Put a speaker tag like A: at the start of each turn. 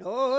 A: No